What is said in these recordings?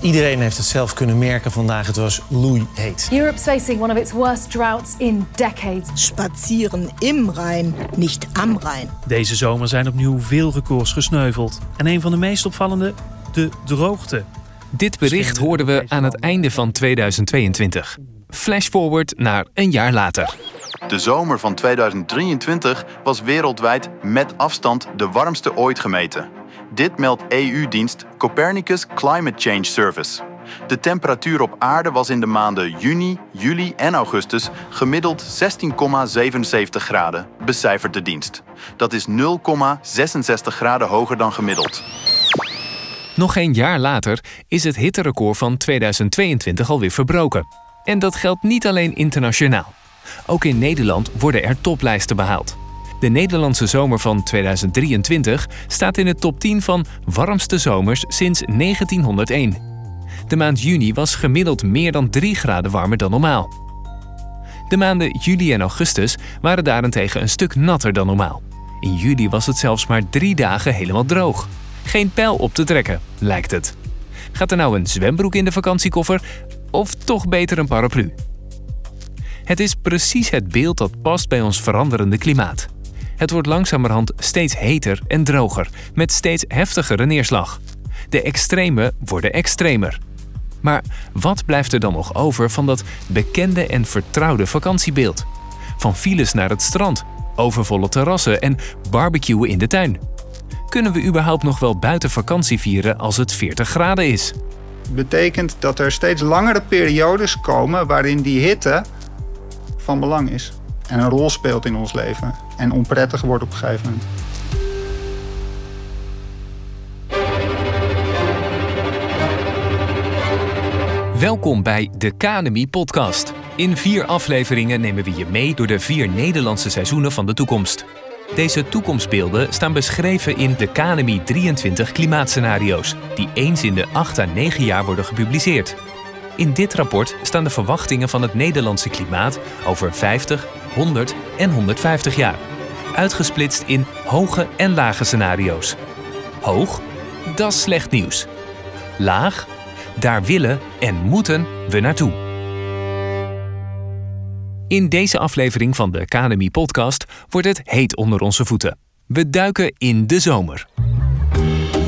Iedereen heeft het zelf kunnen merken vandaag. Het was loeiheet. Europe's facing one of its worst droughts in decades. Spazieren im Rhein, niet am Rhein. Deze zomer zijn opnieuw veel records gesneuveld. En een van de meest opvallende, de droogte. Dit bericht hoorden we aan het einde van 2022. Flash forward naar een jaar later. De zomer van 2023 was wereldwijd met afstand de warmste ooit gemeten. Dit meldt EU-dienst Copernicus Climate Change Service. De temperatuur op aarde was in de maanden juni, juli en augustus gemiddeld 16,77 graden, becijfert de dienst. Dat is 0,66 graden hoger dan gemiddeld. Nog geen jaar later is het hitterecord van 2022 alweer verbroken. En dat geldt niet alleen internationaal. Ook in Nederland worden er toplijsten behaald. De Nederlandse zomer van 2023 staat in de top 10 van warmste zomers sinds 1901. De maand juni was gemiddeld meer dan 3 graden warmer dan normaal. De maanden juli en augustus waren daarentegen een stuk natter dan normaal. In juli was het zelfs maar drie dagen helemaal droog. Geen pijl op te trekken, lijkt het. Gaat er nou een zwembroek in de vakantiekoffer of toch beter een paraplu? Het is precies het beeld dat past bij ons veranderende klimaat. Het wordt langzamerhand steeds heter en droger, met steeds heftigere neerslag. De extreme worden extremer. Maar wat blijft er dan nog over van dat bekende en vertrouwde vakantiebeeld? Van files naar het strand, overvolle terrassen en barbecuen in de tuin. Kunnen we überhaupt nog wel buiten vakantie vieren als het 40 graden is? betekent dat er steeds langere periodes komen waarin die hitte van belang is. En een rol speelt in ons leven. En onprettig wordt op een gegeven moment. Welkom bij de KNMI Podcast. In vier afleveringen nemen we je mee door de vier Nederlandse seizoenen van de toekomst. Deze toekomstbeelden staan beschreven in de KNMI 23 klimaatscenario's, die eens in de 8 à 9 jaar worden gepubliceerd. In dit rapport staan de verwachtingen van het Nederlandse klimaat over 50, 100 en 150 jaar. Uitgesplitst in hoge en lage scenario's. Hoog, dat is slecht nieuws. Laag, daar willen en moeten we naartoe. In deze aflevering van de KNMI podcast wordt het heet onder onze voeten. We duiken in de zomer.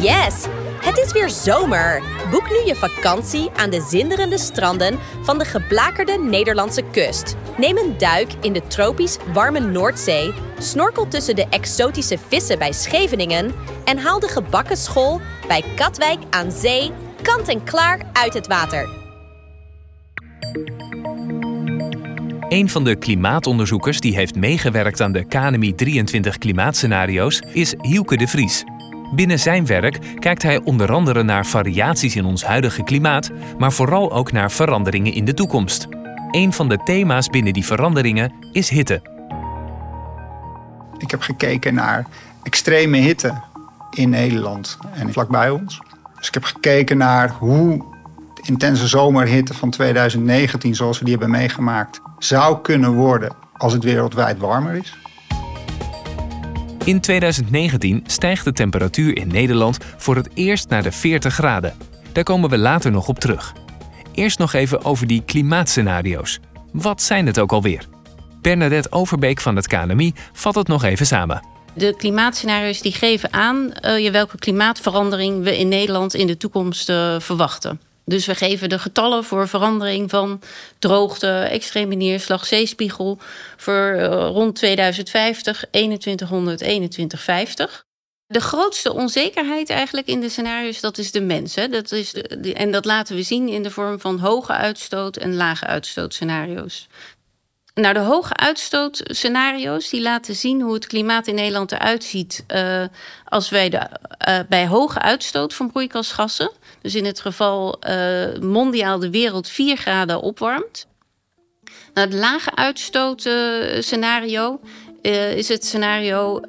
Yes! Het is weer zomer. Boek nu je vakantie aan de zinderende stranden van de geblakerde Nederlandse kust. Neem een duik in de tropisch warme Noordzee, snorkel tussen de exotische vissen bij Scheveningen en haal de gebakken school bij Katwijk aan zee kant en klaar uit het water. Een van de klimaatonderzoekers die heeft meegewerkt aan de KNMI 23 klimaatscenario's is Hielke de Vries. Binnen zijn werk kijkt hij onder andere naar variaties in ons huidige klimaat, maar vooral ook naar veranderingen in de toekomst. Een van de thema's binnen die veranderingen is hitte. Ik heb gekeken naar extreme hitte in Nederland en vlakbij ons. Dus ik heb gekeken naar hoe de intense zomerhitte van 2019, zoals we die hebben meegemaakt, zou kunnen worden als het wereldwijd warmer is. In 2019 stijgt de temperatuur in Nederland voor het eerst naar de 40 graden. Daar komen we later nog op terug. Eerst nog even over die klimaatscenario's. Wat zijn het ook alweer? Bernadette Overbeek van het KNMI vat het nog even samen. De klimaatscenario's die geven aan uh, welke klimaatverandering we in Nederland in de toekomst uh, verwachten. Dus we geven de getallen voor verandering van droogte, extreme neerslag, zeespiegel voor uh, rond 2050, 2100, 2150. De grootste onzekerheid eigenlijk in de scenario's, dat is de mens. Hè? Dat is de, en dat laten we zien in de vorm van hoge uitstoot en lage uitstootscenario's. Nou, de hoge uitstootscenario's die laten zien hoe het klimaat in Nederland eruit ziet uh, als wij de, uh, bij hoge uitstoot van broeikasgassen, dus in het geval uh, mondiaal de wereld 4 graden opwarmt. Nou, het lage uitstootscenario is het scenario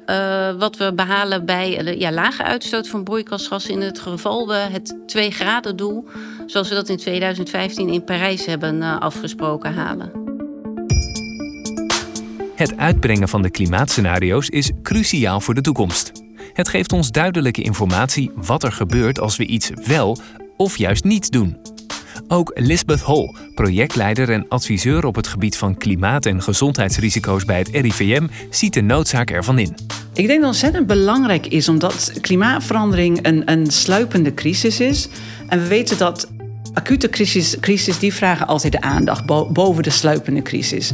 wat we behalen bij ja, lage uitstoot van broeikasgassen in het geval we het 2 graden doel, zoals we dat in 2015 in Parijs hebben afgesproken, halen. Het uitbrengen van de klimaatscenario's is cruciaal voor de toekomst. Het geeft ons duidelijke informatie wat er gebeurt als we iets wel of juist niet doen? Ook Lisbeth Hall, projectleider en adviseur op het gebied van klimaat- en gezondheidsrisico's bij het RIVM, ziet de noodzaak ervan in. Ik denk dat het ontzettend belangrijk is omdat klimaatverandering een, een sluipende crisis is. En we weten dat acute crisis, crisis die vragen altijd de aandacht boven de sluipende crisis.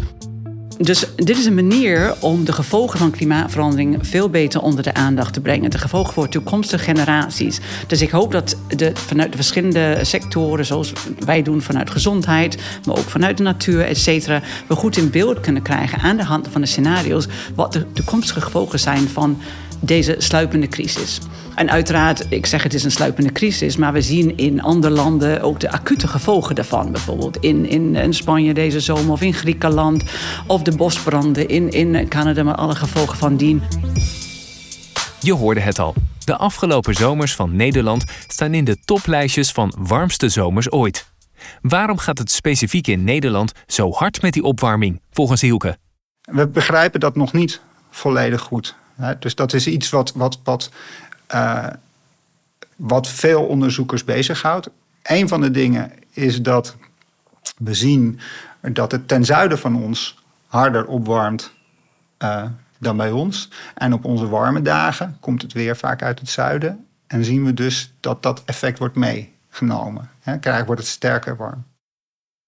Dus dit is een manier om de gevolgen van klimaatverandering veel beter onder de aandacht te brengen. De gevolgen voor toekomstige generaties. Dus ik hoop dat de, vanuit de verschillende sectoren, zoals wij doen vanuit gezondheid, maar ook vanuit de natuur, et cetera, we goed in beeld kunnen krijgen aan de hand van de scenario's wat de toekomstige gevolgen zijn van deze sluipende crisis. En uiteraard, ik zeg het is een sluipende crisis, maar we zien in andere landen ook de acute gevolgen daarvan. Bijvoorbeeld in, in, in Spanje deze zomer of in Griekenland of de bosbranden in, in Canada met alle gevolgen van dien. Je hoorde het al. De afgelopen zomers van Nederland staan in de toplijstjes van warmste zomers ooit. Waarom gaat het specifiek in Nederland zo hard met die opwarming, volgens Hielke? We begrijpen dat nog niet volledig goed. Dus dat is iets wat, wat, wat uh, wat veel onderzoekers bezighoudt. Een van de dingen is dat we zien dat het ten zuiden van ons harder opwarmt uh, dan bij ons. En op onze warme dagen komt het weer vaak uit het zuiden. En zien we dus dat dat effect wordt meegenomen. Krijg wordt het sterker warm.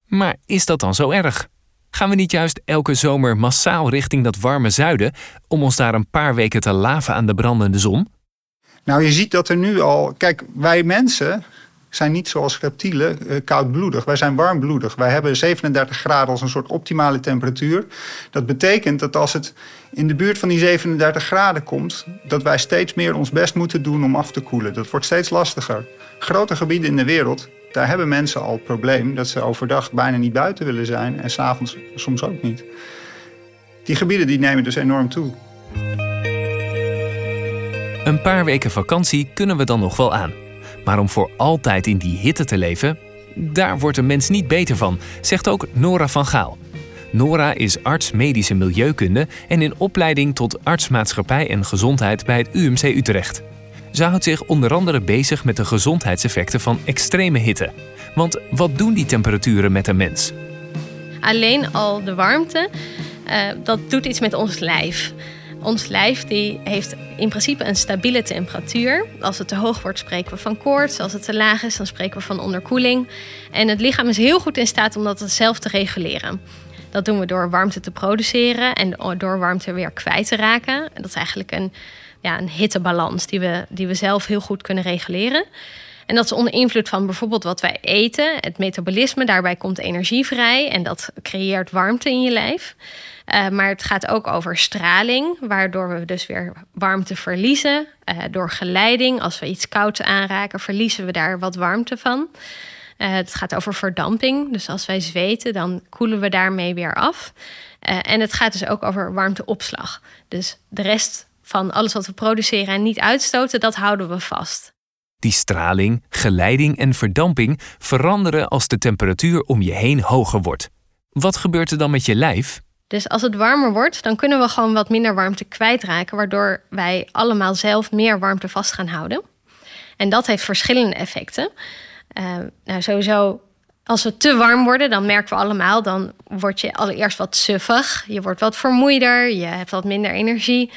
Maar is dat dan zo erg? Gaan we niet juist elke zomer massaal richting dat warme zuiden om ons daar een paar weken te laven aan de brandende zon? Nou, je ziet dat er nu al. Kijk, wij mensen zijn niet zoals reptielen uh, koudbloedig. Wij zijn warmbloedig. Wij hebben 37 graden als een soort optimale temperatuur. Dat betekent dat als het in de buurt van die 37 graden komt, dat wij steeds meer ons best moeten doen om af te koelen. Dat wordt steeds lastiger. Grote gebieden in de wereld, daar hebben mensen al het probleem dat ze overdag bijna niet buiten willen zijn en s'avonds soms ook niet. Die gebieden die nemen dus enorm toe. Een paar weken vakantie kunnen we dan nog wel aan. Maar om voor altijd in die hitte te leven, daar wordt een mens niet beter van, zegt ook Nora van Gaal. Nora is arts medische milieukunde en in opleiding tot artsmaatschappij en gezondheid bij het UMC Utrecht. Ze houdt zich onder andere bezig met de gezondheidseffecten van extreme hitte. Want wat doen die temperaturen met een mens? Alleen al de warmte, uh, dat doet iets met ons lijf. Ons lijf die heeft in principe een stabiele temperatuur. Als het te hoog wordt, spreken we van koorts. Als het te laag is, dan spreken we van onderkoeling. En het lichaam is heel goed in staat om dat zelf te reguleren. Dat doen we door warmte te produceren en door warmte weer kwijt te raken. En dat is eigenlijk een, ja, een hittebalans die we, die we zelf heel goed kunnen reguleren. En dat is onder invloed van bijvoorbeeld wat wij eten, het metabolisme. Daarbij komt energie vrij en dat creëert warmte in je lijf. Uh, maar het gaat ook over straling, waardoor we dus weer warmte verliezen. Uh, door geleiding, als we iets kouds aanraken, verliezen we daar wat warmte van. Uh, het gaat over verdamping, dus als wij zweten, dan koelen we daarmee weer af. en het gaat dus ook over warmteopslag. Dus de rest van alles wat we produceren en niet uitstoten, dat houden we vast. Die straling, geleiding en verdamping veranderen als de temperatuur om je heen hoger wordt. Wat gebeurt er dan met je lijf? Dus als het warmer wordt, dan kunnen we gewoon wat minder warmte kwijtraken, waardoor wij allemaal zelf meer warmte vast gaan houden. En dat heeft verschillende effecten. Uh, nou, sowieso, als we te warm worden, dan merken we allemaal, dan word je allereerst wat suffig. Je wordt wat vermoeider, je hebt wat minder energie.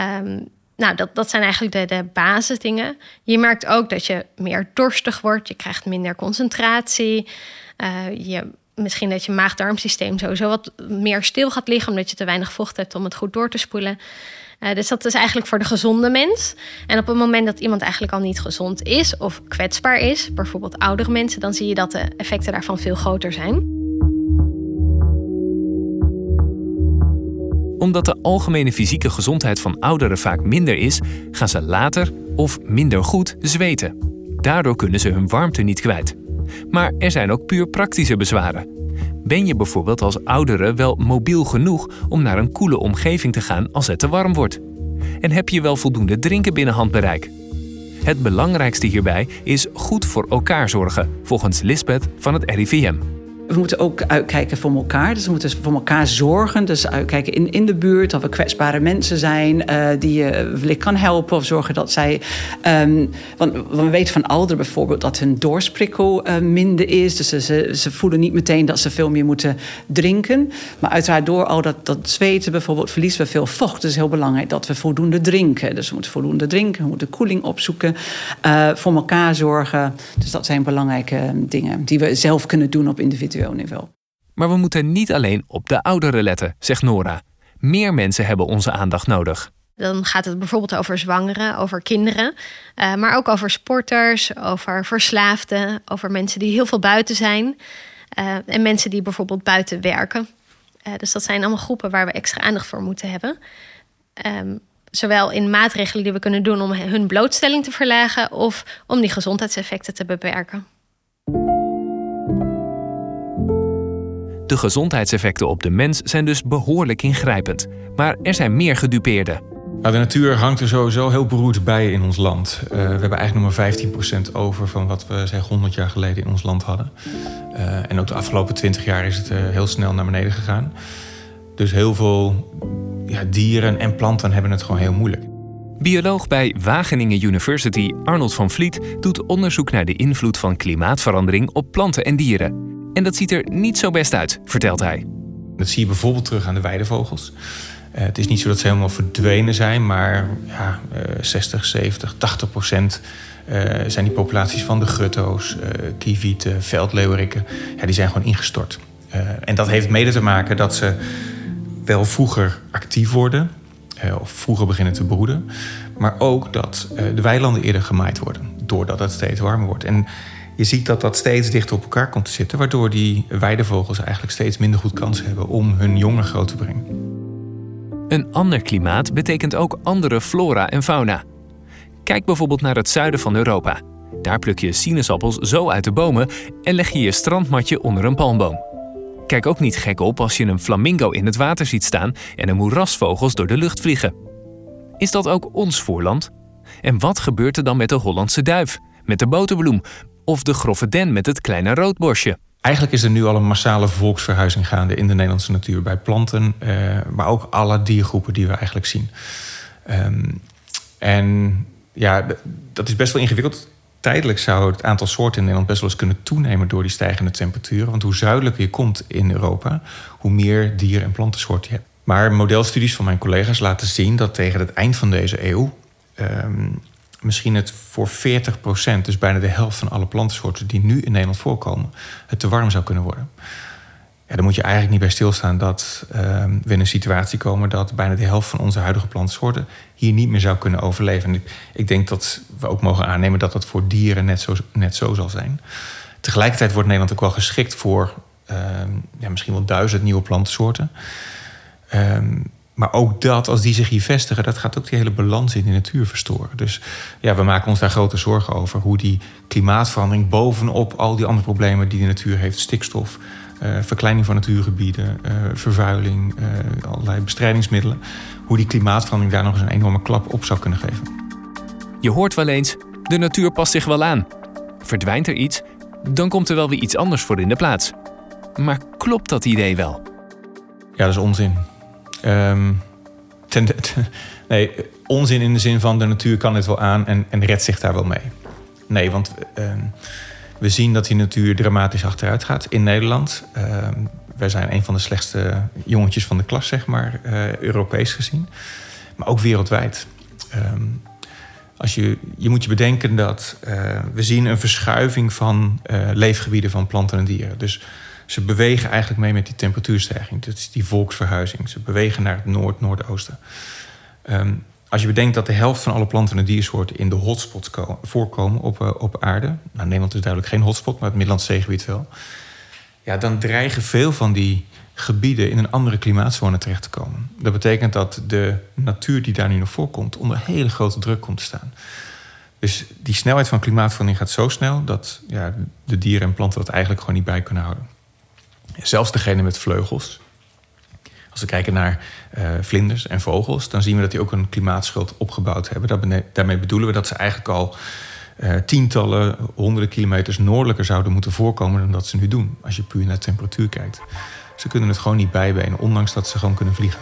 Um, nou, dat, dat zijn eigenlijk de, de basisdingen. Je merkt ook dat je meer dorstig wordt, je krijgt minder concentratie. Uh, je misschien dat je maag-darmsysteem sowieso wat meer stil gaat liggen, omdat je te weinig vocht hebt om het goed door te spoelen. Uh, dus dat is eigenlijk voor de gezonde mens. En op het moment dat iemand eigenlijk al niet gezond is of kwetsbaar is, bijvoorbeeld oudere mensen, dan zie je dat de effecten daarvan veel groter zijn. Omdat de algemene fysieke gezondheid van ouderen vaak minder is, gaan ze later of minder goed zweten. Daardoor kunnen ze hun warmte niet kwijt. Maar er zijn ook puur praktische bezwaren. Ben je bijvoorbeeld als oudere wel mobiel genoeg om naar een koele omgeving te gaan als het te warm wordt? En heb je wel voldoende drinken binnen handbereik? Het belangrijkste hierbij is goed voor elkaar zorgen, volgens Lisbeth van het RIVM. We moeten ook uitkijken voor elkaar. Dus we moeten voor elkaar zorgen. Dus uitkijken in, in de buurt. Dat we kwetsbare mensen zijn uh, die je wellicht kan helpen. Of zorgen dat zij. Um, want, we weten van ouderen bijvoorbeeld dat hun doorsprikkel uh, minder is. Dus ze, ze, voelen niet meteen dat ze veel meer moeten drinken. Maar uiteraard door al dat, dat zweten bijvoorbeeld verliezen we veel vocht. Dus heel belangrijk dat we voldoende drinken. Dus we moeten voldoende drinken. We moeten koeling opzoeken. Uh, voor elkaar zorgen. Dus dat zijn belangrijke dingen die we zelf kunnen doen op individueel niveau. Maar we moeten niet alleen op de ouderen letten, zegt Nora. Meer mensen hebben onze aandacht nodig. Dan gaat het bijvoorbeeld over zwangeren, over kinderen, uh, maar ook over sporters, over verslaafden, over mensen die heel veel buiten zijn uh, en mensen die bijvoorbeeld buiten werken. Uh, dus dat zijn allemaal groepen waar we extra aandacht voor moeten hebben. Um, zowel in maatregelen die we kunnen doen om hun blootstelling te verlagen of om die gezondheidseffecten te beperken. De gezondheidseffecten op de mens zijn dus behoorlijk ingrijpend. Maar er zijn meer gedupeerden. Nou, de natuur hangt er sowieso heel beroerd bij in ons land. Uh, we hebben eigenlijk nog maar 15% over van wat we zeg 100 jaar geleden in ons land hadden. Uh, en ook de afgelopen 20 jaar is het uh, heel snel naar beneden gegaan. Dus heel veel ja, dieren en planten hebben het gewoon heel moeilijk. Bioloog bij Wageningen University Arnold van Vliet doet onderzoek naar de invloed van klimaatverandering op planten en dieren. En dat ziet er niet zo best uit, vertelt hij. Dat zie je bijvoorbeeld terug aan de weidevogels. Uh, het is niet zo dat ze helemaal verdwenen zijn, maar ja, uh, 60, 70, 80 procent uh, zijn die populaties van de gutto's, uh, kievieten, veldleeuweriken, ja, die zijn gewoon ingestort. En dat heeft mede te maken dat ze wel vroeger actief worden, of vroeger beginnen te broeden, maar ook dat de weilanden eerder gemaaid worden, doordat het steeds warmer wordt. En je ziet dat dat steeds dichter op elkaar komt te zitten, waardoor die weidevogels eigenlijk steeds minder goed kans hebben om hun jongen groot te brengen. Een ander klimaat betekent ook andere flora en fauna. Kijk bijvoorbeeld naar het zuiden van Europa. Daar pluk je sinaasappels zo uit de bomen en leg je je strandmatje onder een palmboom. Kijk ook niet gek op als je een flamingo in het water ziet staan en een moerasvogels door de lucht vliegen. Is dat ook ons voorland? En wat gebeurt er dan met de Hollandse duif, met de boterbloem of de grove den met het kleine roodborstje. Eigenlijk is er nu al een massale volksverhuizing gaande in de Nederlandse natuur. Bij planten, uh, maar ook alle diergroepen die we eigenlijk zien. Um, en ja, dat is best wel ingewikkeld. Tijdelijk zou het aantal soorten in Nederland best wel eens kunnen toenemen door die stijgende temperaturen. Want hoe zuidelijker je komt in Europa, hoe meer dier- en plantensoorten je hebt. Maar modelstudies van mijn collega's laten zien dat tegen het eind van deze eeuw um, misschien het voor 40%, dus bijna de helft van alle plantensoorten die nu in Nederland voorkomen, het te warm zou kunnen worden. Ja, dan moet je eigenlijk niet bij stilstaan dat uh, we in een situatie komen dat bijna de helft van onze huidige plantensoorten hier niet meer zou kunnen overleven. En ik, denk dat we ook mogen aannemen dat dat voor dieren net zo, net zo zal zijn. Tegelijkertijd wordt Nederland ook wel geschikt voor uh, ja, misschien wel duizend nieuwe plantensoorten. Um, maar ook dat, als die zich hier vestigen, dat gaat ook die hele balans in de natuur verstoren. Dus ja, we maken ons daar grote zorgen over. Hoe die klimaatverandering bovenop al die andere problemen die de natuur heeft, stikstof, uh, verkleining van natuurgebieden, uh, vervuiling, uh, allerlei bestrijdingsmiddelen, hoe die klimaatverandering daar nog eens een enorme klap op zou kunnen geven. Je hoort wel eens, de natuur past zich wel aan. Verdwijnt er iets, dan komt er wel weer iets anders voor in de plaats. Maar klopt dat idee wel? Ja, dat is onzin. Um, nee, onzin in de zin van de natuur kan het wel aan en, en redt zich daar wel mee. Nee, want um, we zien dat die natuur dramatisch achteruit gaat in Nederland. Um, wij zijn een van de slechtste jongetjes van de klas, zeg maar, uh, Europees gezien. Maar ook wereldwijd. Als je, je moet je bedenken dat uh, we zien een verschuiving van uh, leefgebieden van planten en dieren. Dus ze bewegen eigenlijk mee met die temperatuurstijging. Dat is die volksverhuizing. Ze bewegen naar het noord-noordoosten. Um, als je bedenkt dat de helft van alle planten en diersoorten in de hotspots voorkomen op, uh, op aarde. Nou, Nederland is duidelijk geen hotspot, maar het Middellandse zeegebied wel. Ja, dan dreigen veel van die gebieden in een andere klimaatzone terecht te komen. Dat betekent dat de natuur die daar nu nog voorkomt onder hele grote druk komt te staan. Dus die snelheid van klimaatverandering gaat zo snel dat ja, de dieren en planten dat eigenlijk gewoon niet bij kunnen houden. Zelfs degene met vleugels. Als we kijken naar uh, vlinders en vogels, dan zien we dat die ook een klimaatschuld opgebouwd hebben. daarmee bedoelen we dat ze eigenlijk al uh, tientallen, honderden kilometers noordelijker zouden moeten voorkomen dan dat ze nu doen, als je puur naar temperatuur kijkt. Ze kunnen het gewoon niet bijbenen, ondanks dat ze gewoon kunnen vliegen.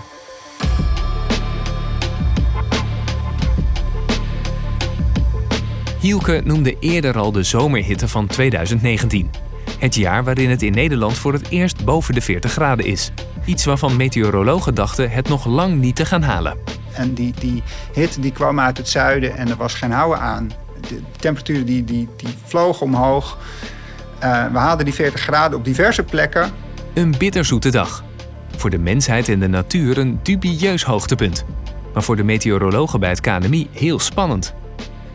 Hielke noemde eerder al de zomerhitte van 2019. Het jaar waarin het in Nederland voor het eerst boven de 40 graden is. Iets waarvan meteorologen dachten het nog lang niet te gaan halen. En die, die hitte die kwam uit het zuiden en er was geen houden aan. De temperatuur die, die, die vloog omhoog. Uh, we haalden die 40 graden op diverse plekken. Een bitterzoete dag. Voor de mensheid en de natuur een dubieus hoogtepunt. Maar voor de meteorologen bij het KNMI heel spannend.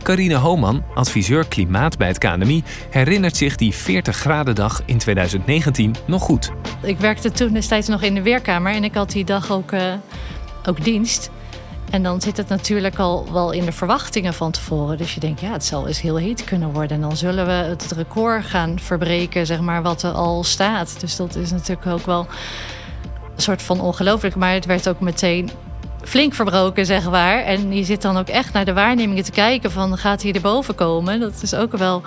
Carine Homan, adviseur klimaat bij het KNMI, herinnert zich die 40 graden dag in 2019 nog goed. Ik werkte toen destijds nog in de weerkamer en ik had die dag ook, uh, ook dienst. En dan zit het natuurlijk al wel in de verwachtingen van tevoren. Dus je denkt, ja, het zal eens heel heet kunnen worden. En dan zullen we het record gaan verbreken, zeg maar, wat er al staat. Dus dat is natuurlijk ook wel een soort van ongelooflijk. Maar het werd ook meteen flink verbroken, zeg maar. En je zit dan ook echt naar de waarnemingen te kijken van gaat hij erboven komen? Dat is ook wel,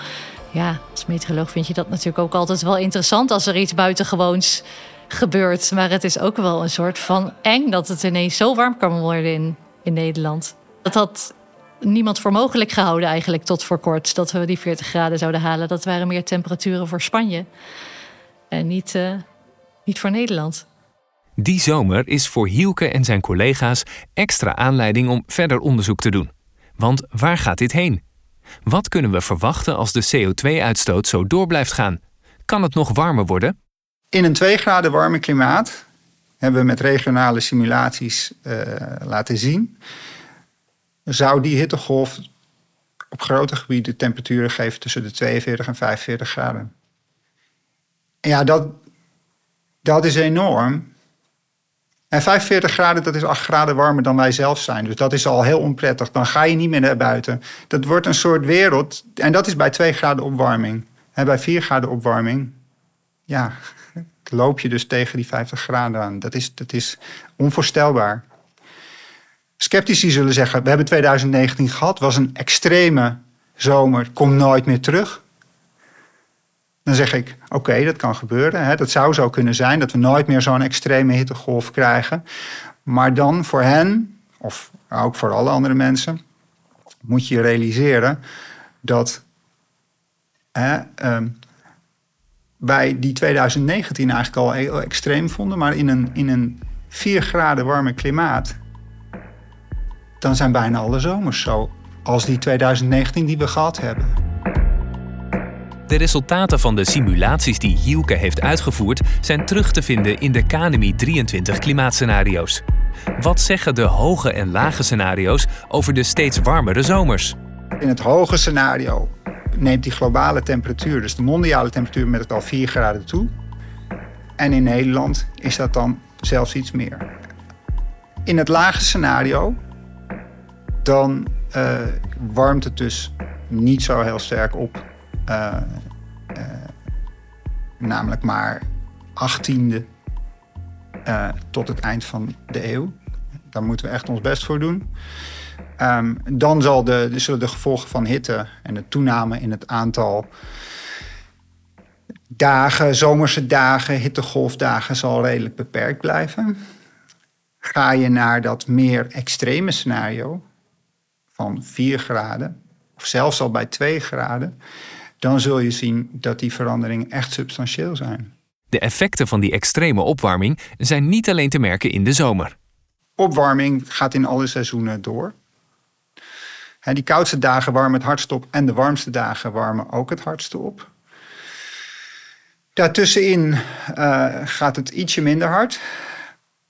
ja, als meteoroloog vind je dat natuurlijk ook altijd wel interessant als er iets buitengewoons gebeurt. Maar het is ook wel een soort van eng dat het ineens zo warm kan worden in, in Nederland. Dat had niemand voor mogelijk gehouden eigenlijk tot voor kort. Dat we die 40 graden zouden halen. Dat waren meer temperaturen voor Spanje. En niet, uh, niet voor Nederland. Die zomer is voor Hielke en zijn collega's extra aanleiding om verder onderzoek te doen. Want waar gaat dit heen? Wat kunnen we verwachten als de CO2-uitstoot zo door blijft gaan? Kan het nog warmer worden? In een 2 graden warme klimaat hebben we met regionale simulaties uh, laten zien. Zou die hittegolf op grote gebieden temperaturen geven tussen de 42 en 45 graden? ja, dat, dat is enorm. En 45 graden, dat is 8 graden warmer dan wij zelf zijn. Dus dat is al heel onprettig. Dan ga je niet meer naar buiten. Dat wordt een soort wereld. En dat is bij 2 graden opwarming. En bij 4 graden opwarming, ja, loop je dus tegen die 50 graden aan. Dat is, dat is onvoorstelbaar. Sceptici zullen zeggen, we hebben 2019 gehad, was een extreme zomer, komt nooit meer terug. Dan zeg ik, oké, dat kan gebeuren. Hè. Dat zou zo kunnen zijn, dat we nooit meer zo'n extreme hittegolf krijgen. Maar dan voor hen, of ook voor alle andere mensen, moet je realiseren dat uh, wij die 2019 eigenlijk al heel extreem vonden, maar in een, in een 4 graden warme klimaat, dan zijn bijna alle zomers zo als die 2019 die we gehad hebben. De resultaten van de simulaties die Hielke heeft uitgevoerd zijn terug te vinden in de KNMI 23 klimaatscenario's. Wat zeggen de hoge en lage scenario's over de steeds warmere zomers? In het hoge scenario neemt die globale temperatuur, dus de mondiale temperatuur, met het al 4 graden toe. En in Nederland is dat dan zelfs iets meer. In het lage scenario, dan uh, warmt het dus niet zo heel sterk op uh, uh, namelijk maar achttiende uh, tot het eind van de eeuw. Daar moeten we echt ons best voor doen. Um, dan zal de, zullen de gevolgen van hitte en de toename in het aantal dagen, zomerse dagen, hittegolfdagen, zal redelijk beperkt blijven. Ga je naar dat meer extreme scenario van 4 graden, of zelfs al bij 2 graden, dan zul je zien dat die veranderingen echt substantieel zijn. De effecten van die extreme opwarming zijn niet alleen te merken in de zomer. Opwarming gaat in alle seizoenen door. die koudste dagen warmen het hardst op en de warmste dagen warmen ook het hardste op. Daartussenin uh, gaat het ietsje minder hard.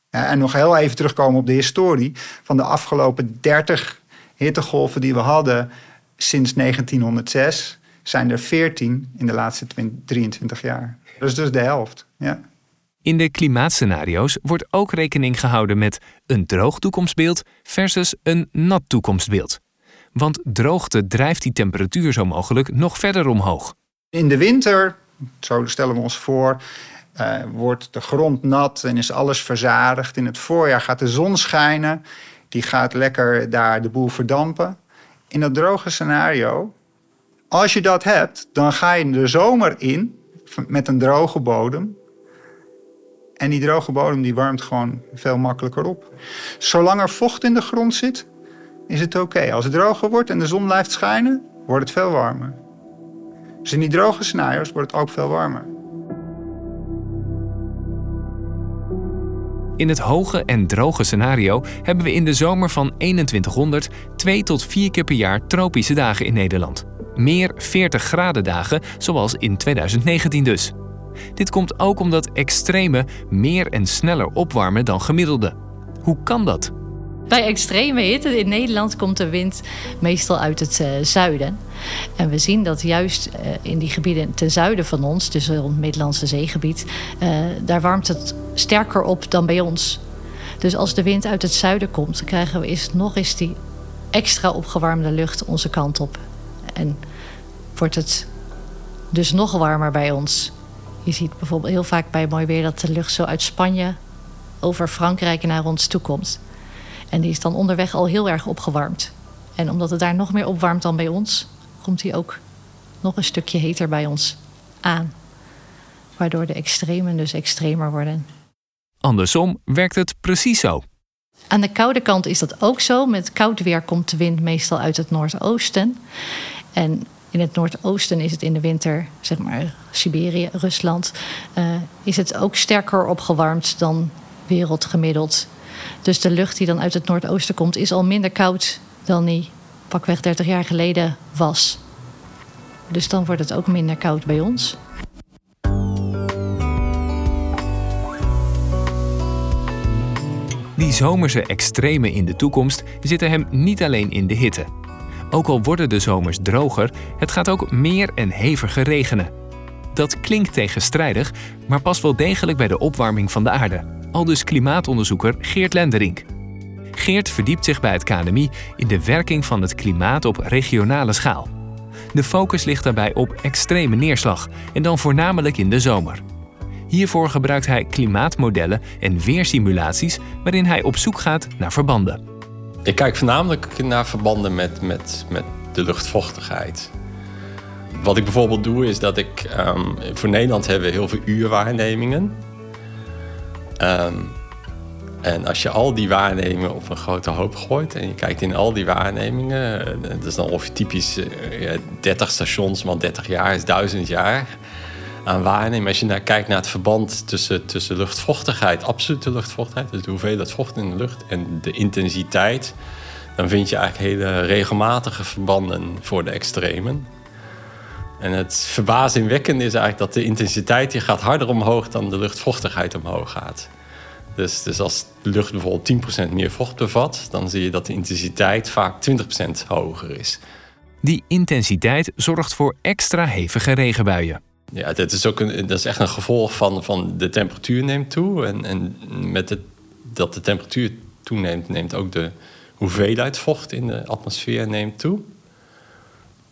en nog heel even terugkomen op de historie. Van de afgelopen 30 hittegolven die we hadden sinds 1906 zijn er 14 in de laatste 23 jaar. Dat is dus de helft. Ja. In de klimaatscenario's wordt ook rekening gehouden met een droog toekomstbeeld versus een nat toekomstbeeld. Want droogte drijft die temperatuur zo mogelijk nog verder omhoog. In de winter, zo stellen we ons voor, uh, wordt de grond nat en is alles verzadigd. In het voorjaar gaat de zon schijnen, die gaat lekker daar de boel verdampen. In dat droge scenario Als je dat hebt, dan ga je de zomer in met een droge bodem. En die droge bodem die warmt gewoon veel makkelijker op. Zolang er vocht in de grond zit, is het oké. Als het droger wordt en de zon blijft schijnen, wordt het veel warmer. Dus in die droge scenario's wordt het ook veel warmer. In het hoge en droge scenario hebben we in de zomer van 2100 twee tot vier keer per jaar tropische dagen in Nederland. Meer 40 graden dagen, zoals in 2019 dus. Dit komt ook omdat extreme meer en sneller opwarmen dan gemiddelde. Hoe kan dat? Bij extreme hitte in Nederland komt de wind meestal uit het uh, zuiden. En we zien dat juist uh, in die gebieden ten zuiden van ons, dus rond het Middellandse zeegebied, uh, daar warmt het sterker op dan bij ons. Dus als de wind uit het zuiden komt, krijgen we nog eens die extra opgewarmde lucht onze kant op. En wordt het dus nog warmer bij ons. Je ziet bijvoorbeeld heel vaak bij mooi weer dat de lucht zo uit Spanje over Frankrijk naar ons toe komt. En die is dan onderweg al heel erg opgewarmd. En omdat het daar nog meer opwarmt dan bij ons, komt die ook nog een stukje heter bij ons aan. Waardoor de extremen dus extremer worden. Andersom werkt het precies zo. Aan de koude kant is dat ook zo. Met koud weer komt de wind meestal uit het noordoosten. En in het noordoosten is het in de winter, zeg maar Siberië, Rusland, uh, is het ook sterker opgewarmd dan wereldgemiddeld. Dus de lucht die dan uit het noordoosten komt, is al minder koud dan die pakweg 30 jaar geleden was. Dus dan wordt het ook minder koud bij ons. Die zomerse extremen in de toekomst zitten hem niet alleen in de hitte. Ook al worden de zomers droger, het gaat ook meer en heviger regenen. Dat klinkt tegenstrijdig, maar past wel degelijk bij de opwarming van de aarde. Aldus klimaatonderzoeker Geert Lenderink. Geert verdiept zich bij het KNMI in de werking van het klimaat op regionale schaal. De focus ligt daarbij op extreme neerslag en dan voornamelijk in de zomer. Hiervoor gebruikt hij klimaatmodellen en weersimulaties waarin hij op zoek gaat naar verbanden. Ik kijk voornamelijk naar verbanden met, met, met de luchtvochtigheid. Wat ik bijvoorbeeld doe is dat ik... Um, voor Nederland hebben we heel veel uurwaarnemingen. Um, en als je al die waarnemingen op een grote hoop gooit... en je kijkt in al die waarnemingen... Eh, dat is dan ongeveer typisch uh, 30 stations, man 30 jaar is 1000 jaar aan. Als je naar, kijkt naar het verband tussen, tussen luchtvochtigheid, absolute luchtvochtigheid, dus de hoeveelheid vocht in de lucht en de intensiteit, dan vind je eigenlijk hele regelmatige verbanden voor de extremen. En het verbazingwekkende is eigenlijk dat de intensiteit die gaat harder omhoog dan de luchtvochtigheid omhoog gaat. Dus, dus als de lucht bijvoorbeeld 10% meer vocht bevat, dan zie je dat de intensiteit vaak 20% hoger is. Die intensiteit zorgt voor extra hevige regenbuien. Ja, dat is, ook dat is echt een gevolg van, van de temperatuur neemt toe. En, en met het, dat de temperatuur toeneemt, neemt ook de hoeveelheid vocht in de atmosfeer neemt toe.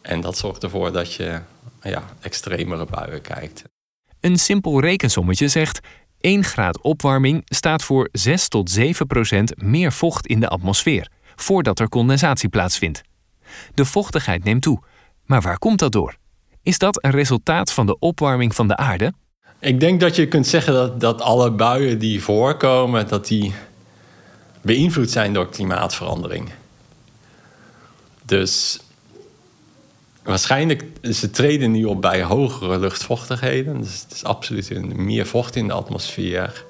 En dat zorgt ervoor dat je ja, extremere buien kijkt. Een simpel rekensommetje zegt... 1 graad opwarming staat voor 6 tot 7 procent meer vocht in de atmosfeer... voordat er condensatie plaatsvindt. De vochtigheid neemt toe. Maar waar komt dat door? Is dat een resultaat van de opwarming van de aarde? Ik denk dat je kunt zeggen dat, dat alle buien die voorkomen, dat die beïnvloed zijn door klimaatverandering. Dus waarschijnlijk, ze treden nu op bij hogere luchtvochtigheden. Dus het is absoluut meer vocht in de atmosfeer.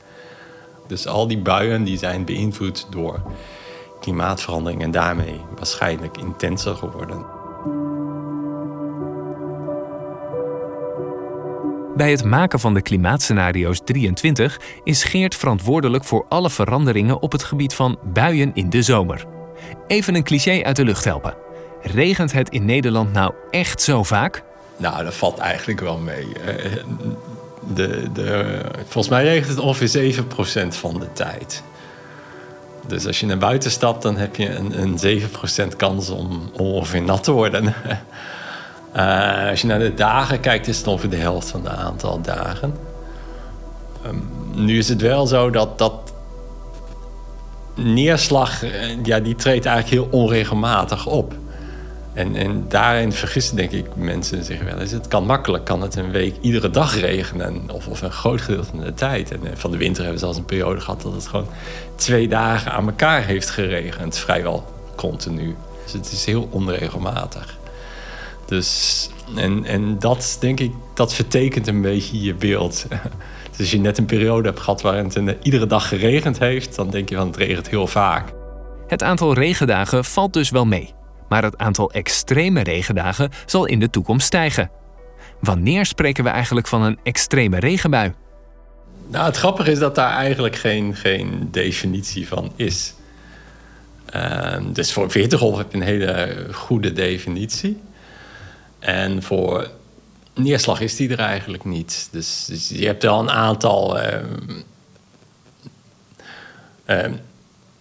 Dus al die buien die zijn beïnvloed door klimaatverandering en daarmee waarschijnlijk intenser geworden. Bij het maken van de klimaatscenario's 23 is Geert verantwoordelijk voor alle veranderingen op het gebied van buien in de zomer. Even een cliché uit de lucht helpen. Regent het in Nederland nou echt zo vaak? Nou, dat valt eigenlijk wel mee. De, de, volgens mij regent het ongeveer 7% van de tijd. Dus als je naar buiten stapt, dan heb je een, een 7% kans om ongeveer nat te worden. Uh, als je naar de dagen kijkt, is het ongeveer de helft van het aantal dagen. Um, nu is het wel zo dat, dat neerslag, uh, ja, die treedt eigenlijk heel onregelmatig op. En, en daarin vergissen denk ik mensen zich wel eens. Het kan makkelijk, kan het een week iedere dag regenen. Of, of een groot gedeelte van de tijd. En eh, van de winter hebben we zelfs een periode gehad dat het gewoon twee dagen aan elkaar heeft geregend. Vrijwel continu. Dus het is heel onregelmatig. Dus, en, en dat denk ik, dat vertekent een beetje je beeld. Dus als je net een periode hebt gehad waarin het een, iedere dag geregend heeft, dan denk je van het regent heel vaak. Het aantal regendagen valt dus wel mee. Maar het aantal extreme regendagen zal in de toekomst stijgen. Wanneer spreken we eigenlijk van een extreme regenbui? Nou, het grappige is dat daar eigenlijk geen, geen definitie van is. Uh, dus voor hittegolf heb je een hele goede definitie. En voor neerslag is die er eigenlijk niet. Dus, dus je hebt wel een aantal. Uh, uh,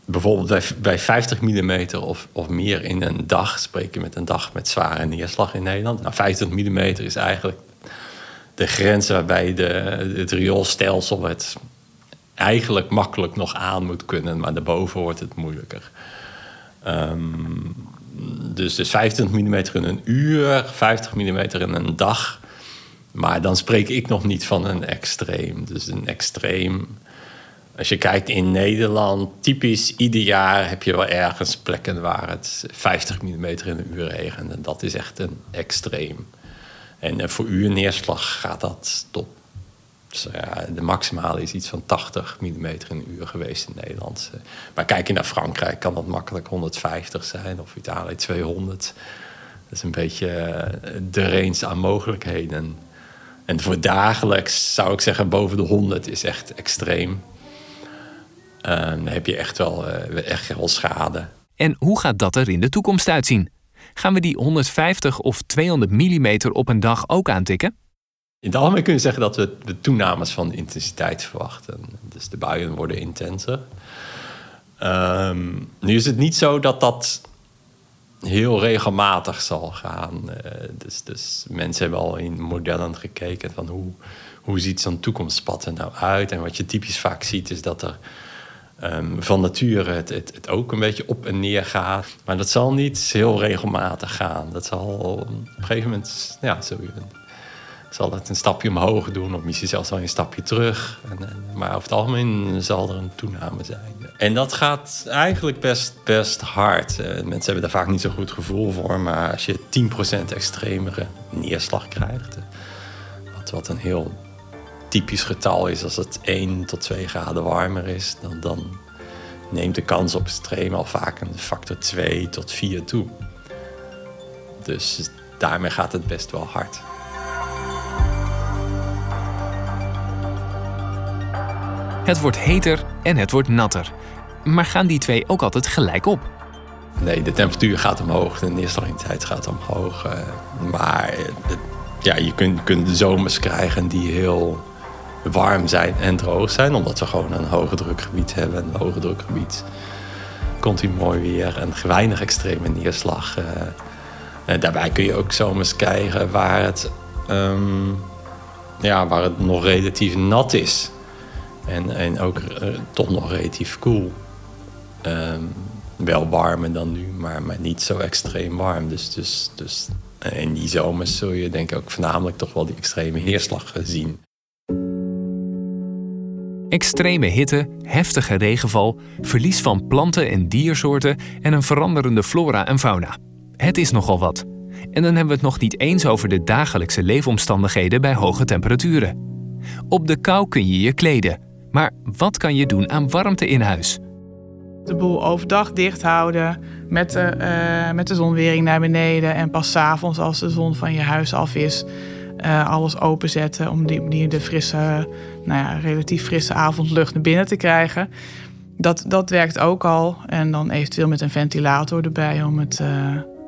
bijvoorbeeld bij, bij 50 mm of, of meer in een dag, spreken met een dag met zware neerslag in Nederland. Nou, 50 mm is eigenlijk de grens waarbij de, het rioolstelsel het eigenlijk makkelijk nog aan moet kunnen, maar daarboven wordt het moeilijker. Um, dus, dus 25 mm in een uur, 50 mm in een dag. Maar dan spreek ik nog niet van een extreem. Dus een extreem als je kijkt in Nederland, typisch ieder jaar heb je wel ergens plekken waar het 50 mm in een uur regent. En dat is echt een extreem. En eh, voor uur neerslag gaat dat tot. Dus, ja, de maximale is iets van 80 mm in uur geweest in Nederland. Maar kijk je naar Frankrijk, kan dat makkelijk 150 zijn, of Italië 200. Dat is een beetje eh, de range aan mogelijkheden. En voor dagelijks zou ik zeggen, boven de 100 is echt extreem. Dan heb je echt wel, echt wel schade. En hoe gaat dat er in de toekomst uitzien? Gaan we die 150 of 200 mm op een dag ook aantikken? In het algemeen kun je zeggen dat we de toenames van de intensiteit verwachten. Dus de buien worden intenser. Um, nu is het niet zo dat dat heel regelmatig zal gaan. Uh, dus, dus mensen hebben al in modellen gekeken van hoe, hoe ziet zo'n toekomstpad er nou uit. En wat je typisch vaak ziet is dat er um, van nature het, het, het, ook een beetje op en neer gaat. Maar dat zal niet heel regelmatig gaan. Dat zal op een gegeven moment, ja, zo, zal het een stapje omhoog doen, of misschien zelfs wel een stapje terug. En, maar over het algemeen zal er een toename zijn. En dat gaat eigenlijk best, best hard. Uh, mensen hebben daar vaak niet zo goed gevoel voor, maar als je 10% extremere neerslag krijgt, uh, wat, wat een heel typisch getal is als het 1 tot 2 graden warmer is, dan, dan neemt de kans op extreem al vaak een factor 2 tot 4 toe. Dus daarmee gaat het best wel hard. Het wordt heter en het wordt natter. Maar gaan die twee ook altijd gelijk op? Nee, de temperatuur gaat omhoog, de neerslagintensiteit gaat omhoog. Eh, maar ja, je kunt, kunt zomers krijgen die heel warm zijn en droog zijn. Omdat we gewoon een hoge drukgebied hebben. Een hoge drukgebied continu mooi weer en weinig extreme neerslag. Uh, daarbij kun je ook zomers krijgen waar het, um, ja, waar het nog relatief nat is. En, en ook uh, toch nog relatief koel. Um, wel warmer dan nu, maar, maar niet zo extreem warm. Dus, dus, dus in die zomers zul je denk ik ook voornamelijk toch wel die extreme neerslag zien. Extreme hitte, heftige regenval, verlies van planten en diersoorten en een veranderende flora en fauna. Het is nogal wat. En dan hebben we het nog niet eens over de dagelijkse leefomstandigheden bij hoge temperaturen. Op de kou kun je je kleden, maar wat kan je doen aan warmte in huis? De boel overdag dicht houden, met de, uh, met de zonwering naar beneden en pas s avonds als de zon van je huis af is, uh, alles openzetten om die manier de frisse, nou ja, relatief frisse avondlucht naar binnen te krijgen. Dat, dat werkt ook al. En dan eventueel met een ventilator erbij om het, uh,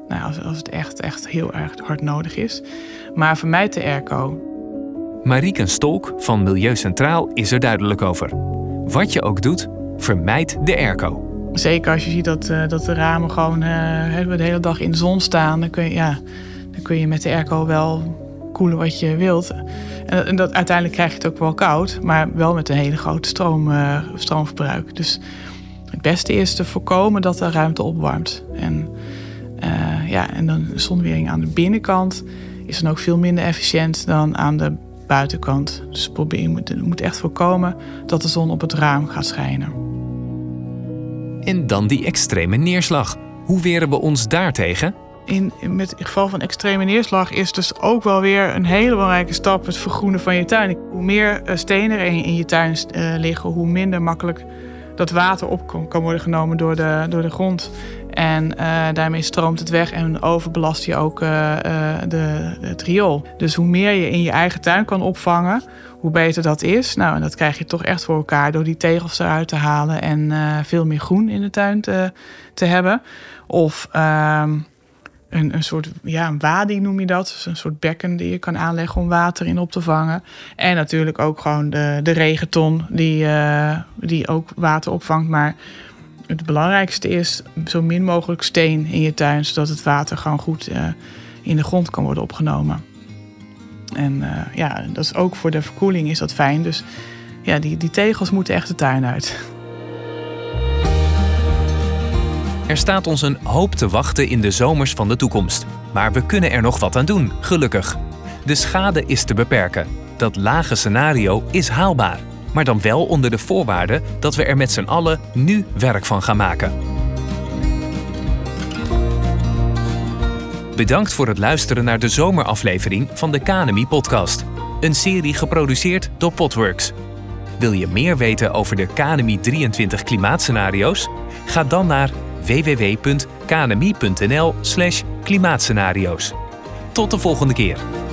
nou, als, als het echt, echt heel erg hard nodig is. Maar vermijd de airco. Marieke Stolk van Milieu Centraal is er duidelijk over. Wat je ook doet, vermijd de airco. Zeker als je ziet dat, uh, dat de ramen gewoon uh, de hele dag in de zon staan, dan kun je, ja, dan kun je met de airco wel koelen wat je wilt. En, dat, uiteindelijk krijg je het ook wel koud, maar wel met een hele grote stroom, uh, stroomverbruik. Dus het beste is te voorkomen dat de ruimte opwarmt. En ja, en dan zonwering aan de binnenkant is dan ook veel minder efficiënt dan aan de buitenkant. Dus probeer, je moet, je moet echt voorkomen dat de zon op het raam gaat schijnen. En dan die extreme neerslag. Hoe weren we ons daartegen? In, met het geval van extreme neerslag is dus ook wel weer een hele belangrijke stap het vergroenen van je tuin. Hoe meer eh, stenen er in je tuin uh, liggen, hoe minder makkelijk dat water op kan worden genomen door de, door de grond. En uh, daarmee stroomt het weg en overbelast je ook uh, de, het riool. Dus hoe meer je in je eigen tuin kan opvangen, hoe beter dat is. Nou, en dat krijg je toch echt voor elkaar door die tegels eruit te halen en veel meer groen in de tuin te, te hebben. Of ehm, een, een soort ja, een wading noem je dat. Dus een soort bekken die je kan aanleggen om water in op te vangen. En natuurlijk ook gewoon de, de regenton die, uh, die ook water opvangt. Maar het belangrijkste is zo min mogelijk steen in je tuin, zodat het water gewoon goed uh, in de grond kan worden opgenomen. En uh, ja, dat is ook voor de verkoeling is dat fijn. Dus ja, die, die tegels moeten echt de tuin uit. Er staat ons een hoop te wachten in de zomers van de toekomst. Maar we kunnen er nog wat aan doen, gelukkig. De schade is te beperken. Dat lage scenario is haalbaar. Maar dan wel onder de voorwaarde dat we er met z'n allen nu werk van gaan maken. Bedankt voor het luisteren naar de zomeraflevering van de Kanemi podcast. Een serie geproduceerd door Potworks. Wil je meer weten over de Kanemi 23 klimaatscenario's? Ga dan naar www.knmi.nl/klimaatscenario's. Tot de volgende keer.